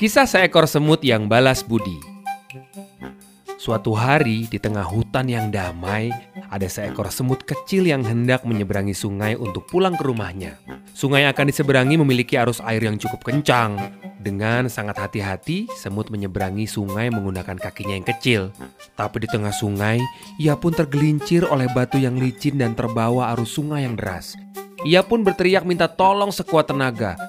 Kisah seekor semut yang balas budi. Suatu hari di tengah hutan yang damai, ada seekor semut kecil yang hendak menyeberangi sungai untuk pulang ke rumahnya. Sungai yang akan diseberangi memiliki arus air yang cukup kencang. Dengan sangat hati-hati, semut menyeberangi sungai menggunakan kakinya yang kecil. Tapi di tengah sungai, ia pun tergelincir oleh batu yang licin dan terbawa arus sungai yang deras. Ia pun berteriak minta tolong sekuat tenaga.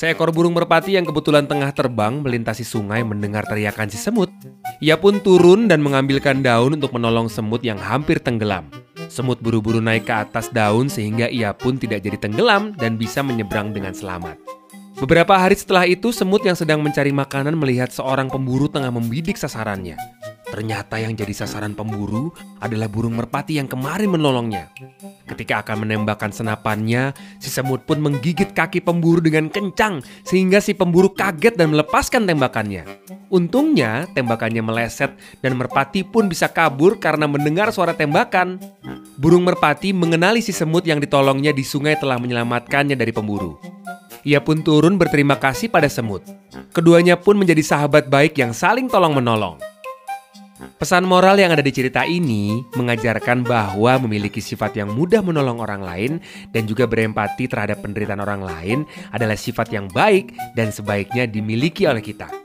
Seekor burung merpati yang kebetulan tengah terbang melintasi sungai mendengar teriakan si semut. Ia pun turun dan mengambilkan daun untuk menolong semut yang hampir tenggelam. Semut buru-buru naik ke atas daun sehingga ia pun tidak jadi tenggelam dan bisa menyeberang dengan selamat. Beberapa hari setelah itu, semut yang sedang mencari makanan melihat seorang pemburu tengah membidik sasarannya. Ternyata yang jadi sasaran pemburu adalah burung merpati yang kemarin menolongnya. Ketika akan menembakkan senapannya, si semut pun menggigit kaki pemburu dengan kencang sehingga si pemburu kaget dan melepaskan tembakannya. Untungnya, tembakannya meleset dan merpati pun bisa kabur karena mendengar suara tembakan. Burung merpati mengenali si semut yang ditolongnya di sungai telah menyelamatkannya dari pemburu. Ia pun turun berterima kasih pada semut. Keduanya pun menjadi sahabat baik yang saling tolong-menolong. Pesan moral yang ada di cerita ini mengajarkan bahwa memiliki sifat yang mudah menolong orang lain dan juga berempati terhadap penderitaan orang lain adalah sifat yang baik dan sebaiknya dimiliki oleh kita.